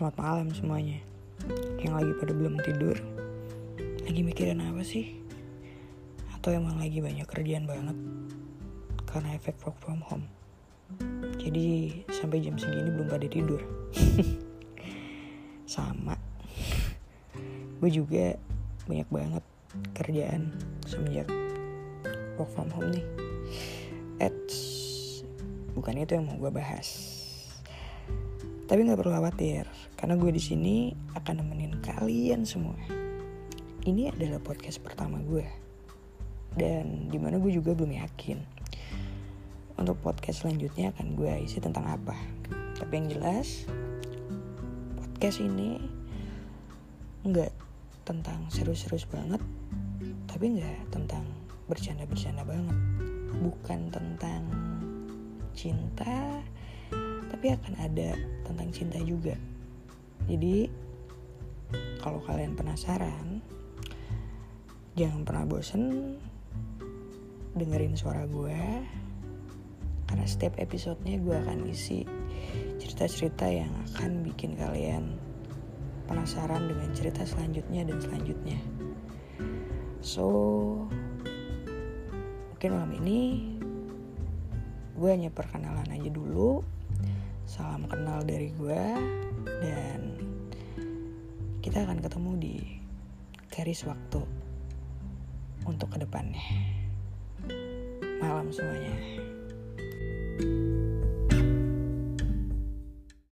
Malam semuanya. Yang lagi pada belum tidur Lagi mikirin apa sih? Atau emang lagi banyak kerjaan banget Karena efek work from home. Jadi sampai jam segini belum pada tidur. Sama. Gue juga banyak banget kerjaan semenjak work from home nih. Eits, bukan itu yang mau gue bahas tapi nggak perlu khawatir, karena gue di sini akan nemenin kalian semua. Ini adalah podcast pertama gue, dan di mana gue juga belum yakin untuk podcast selanjutnya akan gue isi tentang apa. Tapi yang jelas, podcast ini nggak tentang serius-serius banget, tapi nggak tentang bercanda-bercanda banget, bukan tentang cinta tapi akan ada tentang cinta juga. Jadi kalau kalian penasaran, jangan pernah bosen dengerin suara gue karena setiap episodenya gue akan isi cerita-cerita yang akan bikin kalian penasaran dengan cerita selanjutnya dan selanjutnya. So, mungkin malam ini gue hanya perkenalan aja dulu Salam kenal dari gue dan kita akan ketemu di garis waktu untuk ke depannya. Malam semuanya.